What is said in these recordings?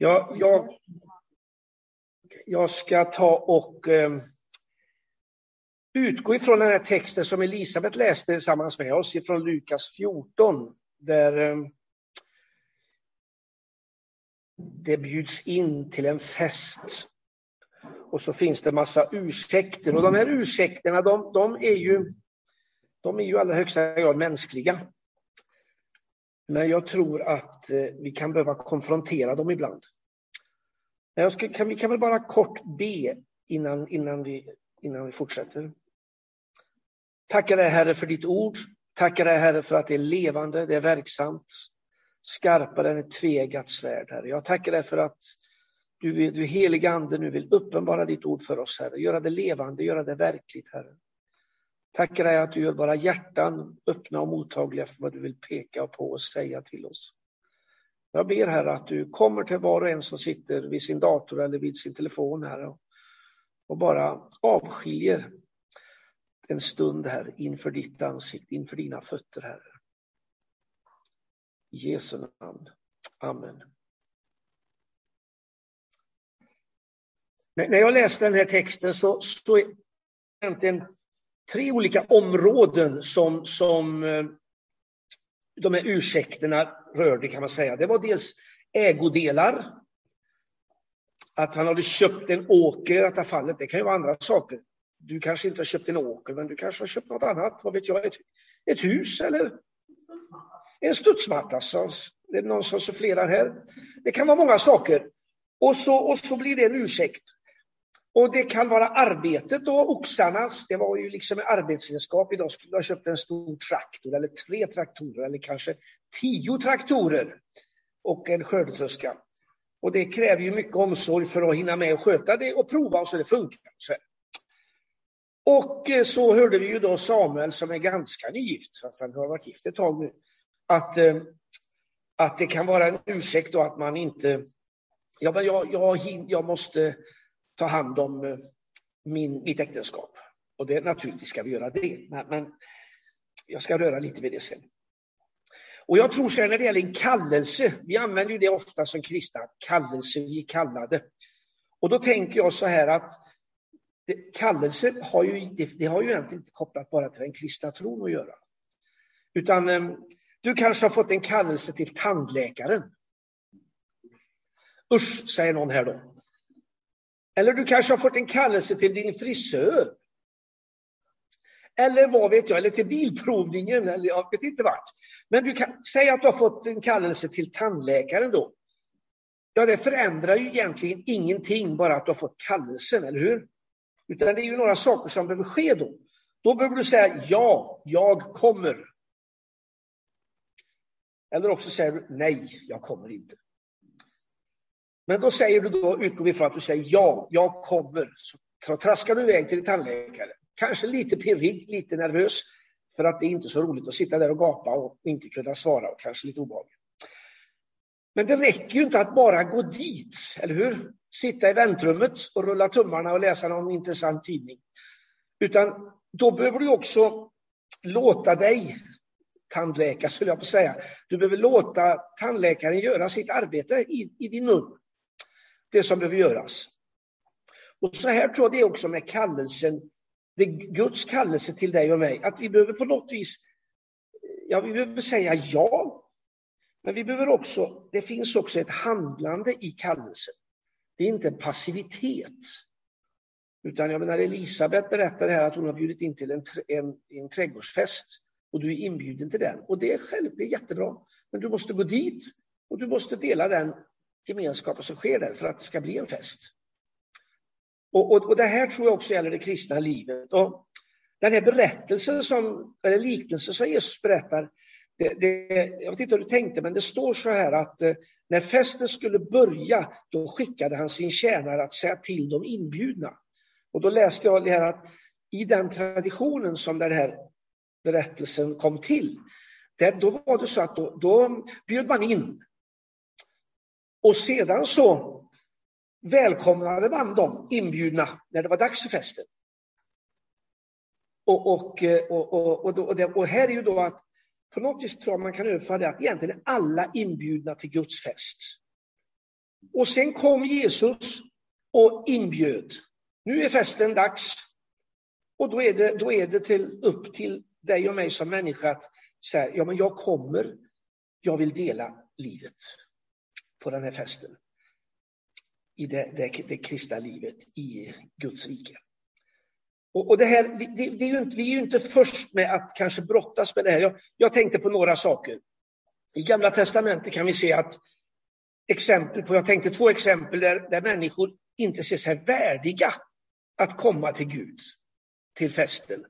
Jag, jag, jag ska ta och eh, utgå ifrån den här texten som Elisabet läste tillsammans med oss ifrån Lukas 14, där eh, det bjuds in till en fest. Och så finns det massa ursäkter. Och de här ursäkterna, de, de är ju de är ju i allra högsta grad mänskliga. Men jag tror att eh, vi kan behöva konfrontera dem ibland. Jag ska, kan, vi kan väl bara kort be innan, innan, vi, innan vi fortsätter. Tackar dig Herre för ditt ord. Tackar dig Herre för att det är levande, det är verksamt. Skarpare än ett tvegat svärd Herre. Jag tackar dig för att du, du heliga Ande nu vill uppenbara ditt ord för oss Herre. Göra det levande, göra det verkligt Herre. Tackar dig att du gör våra hjärtan öppna och mottagliga för vad du vill peka på och säga till oss. Jag ber Herre att du kommer till var och en som sitter vid sin dator eller vid sin telefon här och bara avskiljer en stund här inför ditt ansikte, inför dina fötter Herre. I Jesu namn. Amen. När jag läste den här texten så, så är egentligen tre olika områden som, som eh, de här ursäkterna rörde kan man säga. Det var dels ägodelar, att han hade köpt en åker i detta fallet. Det kan ju vara andra saker. Du kanske inte har köpt en åker, men du kanske har köpt något annat. Vad vet jag? Ett, ett hus eller en studsmatta. Så det är någon som sufflerar här. Det kan vara många saker. Och så, och så blir det en ursäkt. Och det kan vara arbetet då, oxarna, det var ju liksom arbetsredskap. Idag skulle du ha köpt en stor traktor eller tre traktorer eller kanske tio traktorer och en skördetröska. Och det kräver ju mycket omsorg för att hinna med att sköta det och prova så det funkar. Och eh, så hörde vi ju då Samuel som är ganska nygift, fast han har varit gift ett tag nu, att, eh, att det kan vara en ursäkt då att man inte, ja men jag, jag, jag måste ta hand om eh, min, mitt äktenskap. Och det, naturligtvis ska vi göra det, men, men jag ska röra lite vid det sen. Och jag tror så här när det gäller en kallelse, vi använder ju det ofta som kristna, kallelse, vi är kallade. Och då tänker jag så här att det, kallelse har ju, det, det, har ju egentligen inte kopplat bara till den kristna tron att göra. Utan eh, du kanske har fått en kallelse till tandläkaren. Usch, säger någon här då. Eller du kanske har fått en kallelse till din frisör. Eller vad vet jag, eller till bilprovningen, eller jag vet inte vart. Men du kan säga att du har fått en kallelse till tandläkaren då. Ja, det förändrar ju egentligen ingenting, bara att du har fått kallelsen, eller hur? Utan det är ju några saker som behöver ske då. Då behöver du säga ja, jag kommer. Eller också säger du nej, jag kommer inte. Men då säger du då, utgår vi från att du säger ja, jag kommer. Så traskar du iväg till din tandläkare. Kanske lite pirrig, lite nervös, för att det är inte så roligt att sitta där och gapa och inte kunna svara och kanske lite obehagligt. Men det räcker ju inte att bara gå dit, eller hur? Sitta i väntrummet och rulla tummarna och läsa någon intressant tidning. Utan då behöver du också låta dig, tandläkare skulle jag på säga, du behöver låta tandläkaren göra sitt arbete i, i din mun det som behöver göras. Och så här tror jag det är också med kallelsen, det Guds kallelse till dig och mig, att vi behöver på något vis, ja vi behöver säga ja, men vi behöver också, det finns också ett handlande i kallelsen. Det är inte en passivitet. Utan jag menar Elisabet berättade här att hon har bjudit in till en, en, en trädgårdsfest och du är inbjuden till den. Och det är själv, det är jättebra. Men du måste gå dit och du måste dela den gemenskapen som sker där för att det ska bli en fest. Och, och, och det här tror jag också gäller det kristna livet. Och den här berättelsen, som, eller liknelsen som Jesus berättar, det, det, jag vet inte hur du tänkte, men det står så här att eh, när festen skulle börja, då skickade han sin tjänare att säga till de inbjudna. Och då läste jag det här att i den traditionen som den här berättelsen kom till, där, då var det så att då, då bjöd man in och sedan så välkomnade man de inbjudna när det var dags för festen. Och, och, eh, och, och, och, det, och här är ju då att på något vis tror jag man kan överföra det att egentligen är alla inbjudna till Guds fest. Och sen kom Jesus och inbjöd. Nu är festen dags. Och då är det, då är det till, upp till dig och mig som människa att säga, ja men jag kommer, jag vill dela livet på den här festen. I det, det, det kristna livet i Guds rike. Och, och det här, det, det är inte, vi är ju inte först med att kanske brottas med det här. Jag, jag tänkte på några saker. I Gamla Testamentet kan vi se att exempel på, jag tänkte två exempel där, där människor inte ser sig värdiga att komma till Gud, till festen.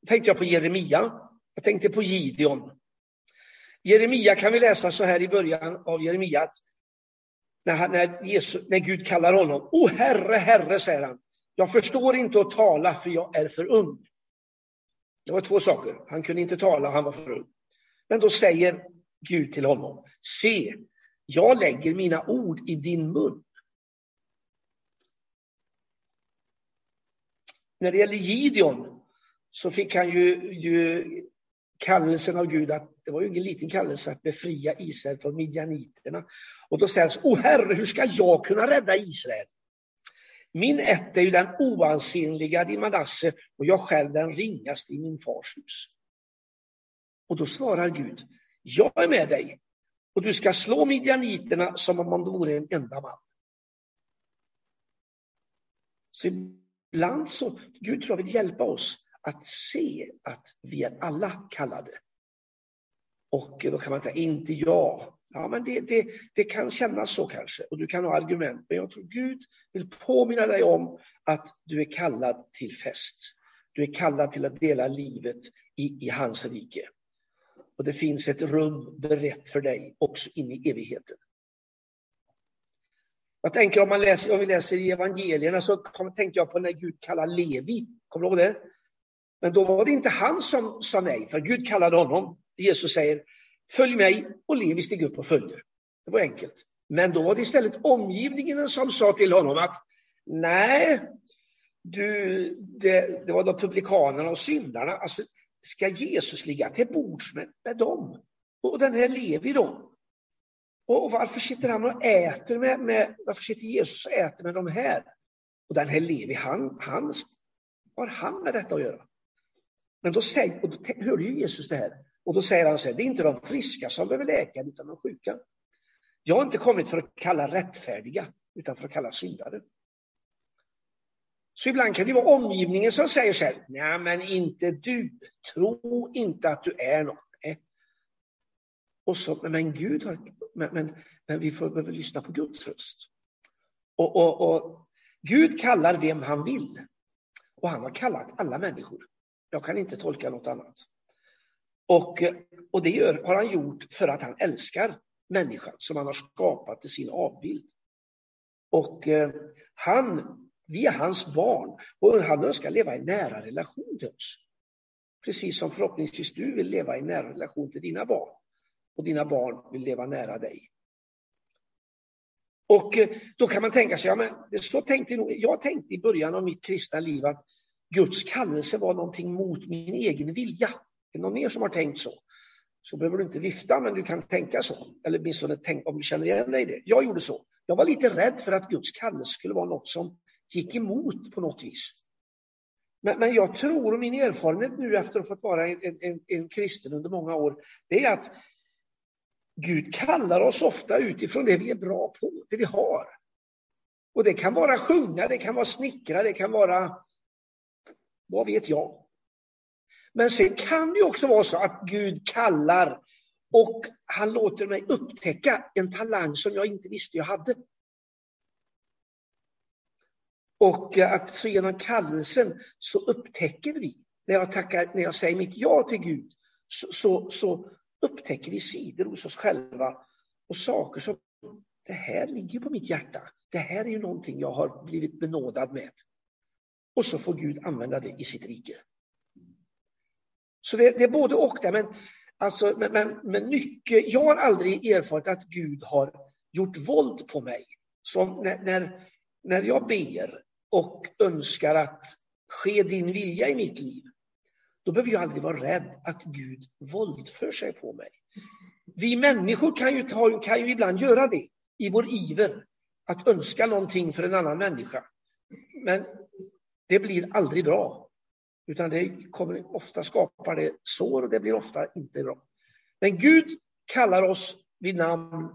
Då tänkte jag på Jeremia, jag tänkte på Gideon. Jeremia kan vi läsa så här i början av Jeremia, att när, han, när, Jesus, när Gud kallar honom, O Herre, Herre, säger han, jag förstår inte att tala för jag är för ung. Det var två saker, han kunde inte tala, han var för ung. Men då säger Gud till honom, se, jag lägger mina ord i din mun. När det gäller Gideon så fick han ju, ju kallelsen av Gud att det var ju ingen liten kallelse att befria Israel från midjaniterna. Och då ställs, O Herre, hur ska jag kunna rädda Israel? Min ett är ju den oansenliga i Manasse och jag själv den ringaste i min fars hus. Och då svarar Gud, jag är med dig och du ska slå midjaniterna som om man vore en enda man. Så ibland så, Gud tror jag vill hjälpa oss att se att vi är alla kallade. Och då kan man säga, inte jag. Ja, men det, det, det kan kännas så kanske och du kan ha argument. Men jag tror Gud vill påminna dig om att du är kallad till fest. Du är kallad till att dela livet i, i hans rike. Och det finns ett rum berett för dig också in i evigheten. Jag tänker om, man läser, om vi läser i evangelierna så tänker jag på när Gud kallar Levi. Kommer du ihåg det? Men då var det inte han som sa nej, för Gud kallade honom. Jesus säger, följ mig och Levi steg upp och följde. Det var enkelt. Men då var det istället omgivningen som sa till honom att nej, du, det, det var då publikanerna och syndarna. Alltså, ska Jesus ligga till bords med, med dem? Och den här Levi då? Och varför sitter han och äter med, med varför sitter Jesus och äter med de här? Och den här Levi, han, han, har han med detta att göra? Men då, säger, och då hörde ju Jesus det här. Och då säger han så här, det är inte de friska som behöver läkare, utan de sjuka. Jag har inte kommit för att kalla rättfärdiga, utan för att kalla syndare. Så ibland kan det vara omgivningen som säger så här, nej men inte du, tro inte att du är något. Eh. Och så, men Gud har, men, men, men vi får, behöver lyssna på Guds röst. Och, och, och Gud kallar vem han vill. Och han har kallat alla människor. Jag kan inte tolka något annat. Och, och det gör, har han gjort för att han älskar människan som han har skapat till sin avbild. Och eh, han, vi är hans barn och han önskar leva i nära relation till oss. Precis som förhoppningsvis du vill leva i nära relation till dina barn. Och dina barn vill leva nära dig. Och eh, då kan man tänka sig, ja, men så tänkte jag, jag tänkte i början av mitt kristna liv att Guds kallelse var någonting mot min egen vilja. Är det någon mer som har tänkt så? Så behöver du inte vifta, men du kan tänka så. Eller åtminstone tänk om du känner igen dig i det. Jag gjorde så. Jag var lite rädd för att Guds kallelse skulle vara något som gick emot på något vis. Men, men jag tror, och min erfarenhet nu efter att ha fått vara en, en, en kristen under många år, det är att Gud kallar oss ofta utifrån det vi är bra på, det vi har. Och det kan vara sjunga, det kan vara snickra, det kan vara vad vet jag? Men sen kan det också vara så att Gud kallar och han låter mig upptäcka en talang som jag inte visste jag hade. Och eh, att så genom kallelsen så upptäcker vi, när jag, tackar, när jag säger mitt ja till Gud, så, så, så upptäcker vi sidor hos oss själva och saker som, det här ligger på mitt hjärta. Det här är ju någonting jag har blivit benådad med. Och så får Gud använda det i sitt rike. Så det, det är både och där, men, alltså, men, men, men mycket, jag har aldrig erfarit att Gud har gjort våld på mig. Så när, när, när jag ber och önskar att ske din vilja i mitt liv, då behöver jag aldrig vara rädd att Gud våldför sig på mig. Vi människor kan ju, ta, kan ju ibland göra det i vår iver att önska någonting för en annan människa. Men det blir aldrig bra. Utan det kommer ofta skapar det sår och det blir ofta inte bra. Men Gud kallar oss vid namn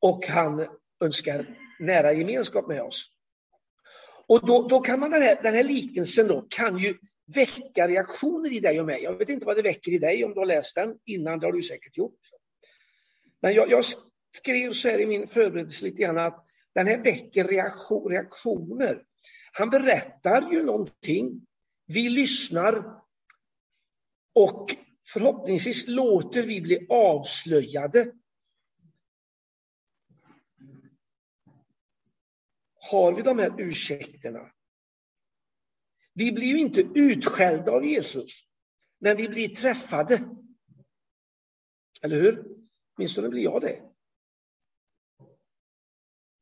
och han önskar nära gemenskap med oss. Och då, då kan man den här, den här liknelsen då kan ju väcka reaktioner i dig och mig. Jag vet inte vad det väcker i dig om du har läst den innan, det har du säkert gjort. Men jag, jag skrev så här i min förberedelse lite grann att den här väcker reaktion, reaktioner. Han berättar ju någonting. Vi lyssnar och förhoppningsvis låter vi bli avslöjade. Har vi de här ursäkterna? Vi blir ju inte utskällda av Jesus, men vi blir träffade. Eller hur? Åtminstone blir jag det.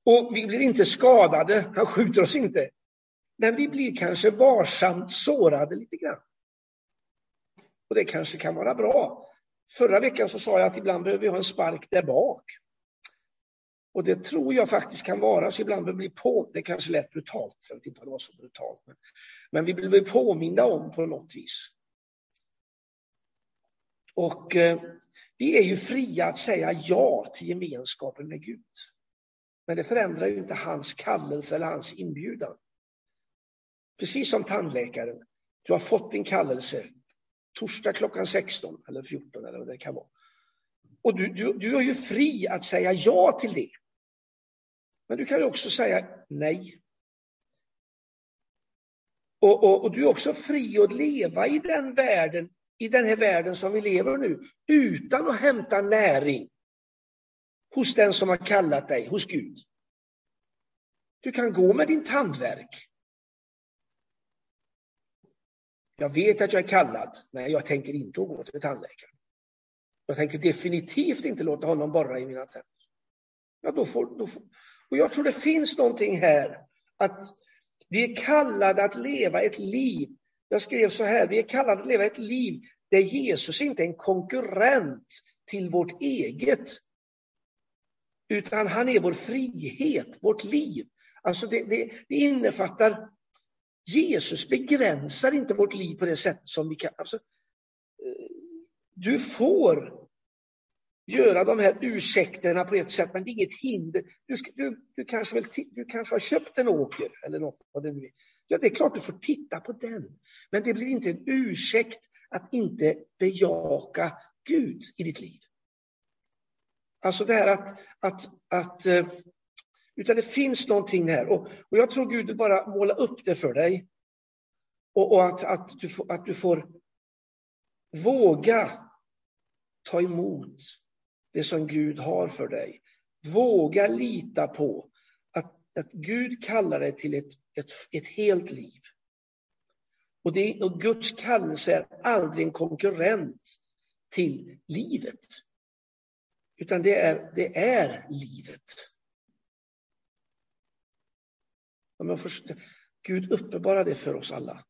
Och vi blir inte skadade, han skjuter oss inte. Men vi blir kanske varsamt sårade lite grann. Och det kanske kan vara bra. Förra veckan så sa jag att ibland behöver vi ha en spark där bak. Och det tror jag faktiskt kan vara, så ibland behöver vi bli på, det kanske lät brutalt, jag vet inte om det var så brutalt, men, men vi blir påminna om på något vis. Och eh, vi är ju fria att säga ja till gemenskapen med Gud. Men det förändrar ju inte hans kallelse eller hans inbjudan. Precis som tandläkaren. Du har fått din kallelse torsdag klockan 16 eller 14 eller vad det kan vara. Och du, du, du är ju fri att säga ja till det. Men du kan också säga nej. Och, och, och, du är också fri att leva i den världen, i den här världen som vi lever nu, utan att hämta näring hos den som har kallat dig, hos Gud. Du kan gå med din tandverk. Jag vet att jag är kallad, men jag tänker inte gå till tandläkaren. Jag tänker definitivt inte låta honom borra i mina tänder. Ja, då får, då får, och jag tror det finns någonting här, att vi är kallade att leva ett liv. Jag skrev så här, vi är kallade att leva ett liv där Jesus inte är en konkurrent till vårt eget. Utan han är vår frihet, vårt liv. Alltså det, det, det innefattar Jesus begränsar inte vårt liv på det sätt som vi kan. Alltså, eh, du får göra de här ursäkterna på ett sätt, men det är inget hinder. Du, ska, du, du, kanske, väl, du kanske har köpt en åker eller något vad det nu är. Ja, det är klart du får titta på den. Men det blir inte en ursäkt att inte bejaka Gud i ditt liv. Alltså det här att, att, att eh, utan det finns någonting här. Och, och jag tror Gud vill bara måla upp det för dig. Och, och att, att, du får, att du får våga ta emot det som Gud har för dig. Våga lita på att, att Gud kallar dig till ett, ett, ett helt liv. Och, det, och Guds kallelse är aldrig en konkurrent till livet. Utan det är, det är livet. Men först, Gud uppenbara det för oss alla.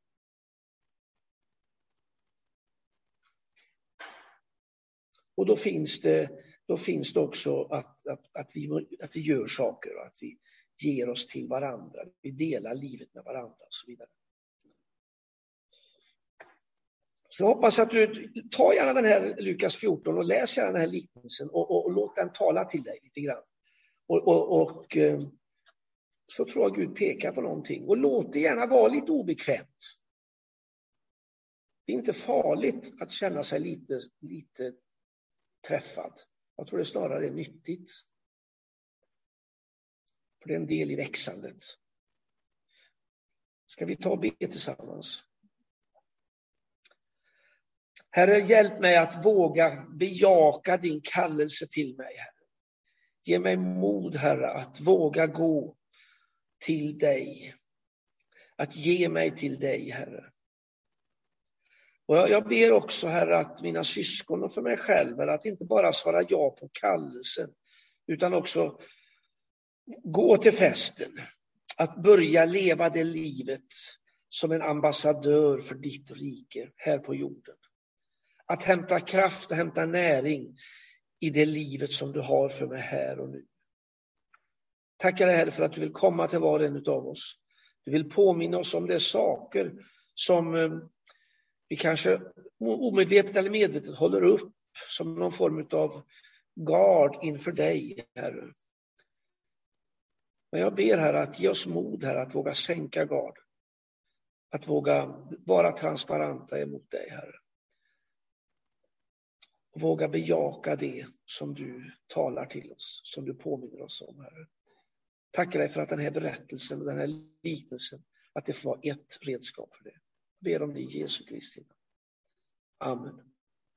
Och då finns det, då finns det också att, att, att, vi, att vi gör saker och att vi ger oss till varandra. Vi delar livet med varandra och så vidare. Så jag hoppas att du tar gärna den här Lukas 14 och läs gärna den här liknelsen och, och, och låt den tala till dig lite grann. Och, och, och eh, så tror jag Gud pekar på någonting. Och låt det gärna vara lite obekvämt. Det är inte farligt att känna sig lite, lite träffad. Jag tror det snarare är nyttigt. För det är en del i växandet. Ska vi ta och be tillsammans? Herre, hjälp mig att våga bejaka din kallelse till mig. Herre. Ge mig mod, Herre, att våga gå till dig. Att ge mig till dig, Herre. Och jag ber också, Herre, att mina syskon och för mig själv, att inte bara svara ja på kallelsen, utan också gå till festen. Att börja leva det livet som en ambassadör för ditt rike här på jorden. Att hämta kraft och hämta näring i det livet som du har för mig här och nu. Tackar dig Herre för att du vill komma till var och en av oss. Du vill påminna oss om de saker som eh, vi kanske omedvetet eller medvetet håller upp som någon form av gard inför dig, Herre. Men jag ber Herre att ge oss mod Herre, att våga sänka gard. Att våga vara transparenta emot dig, Herre. Våga bejaka det som du talar till oss, som du påminner oss om, Herre. Tackar dig för att den här berättelsen, den här liknelsen, att det får vara ett redskap för det. Jag ber om det i Jesu Kristi Amen.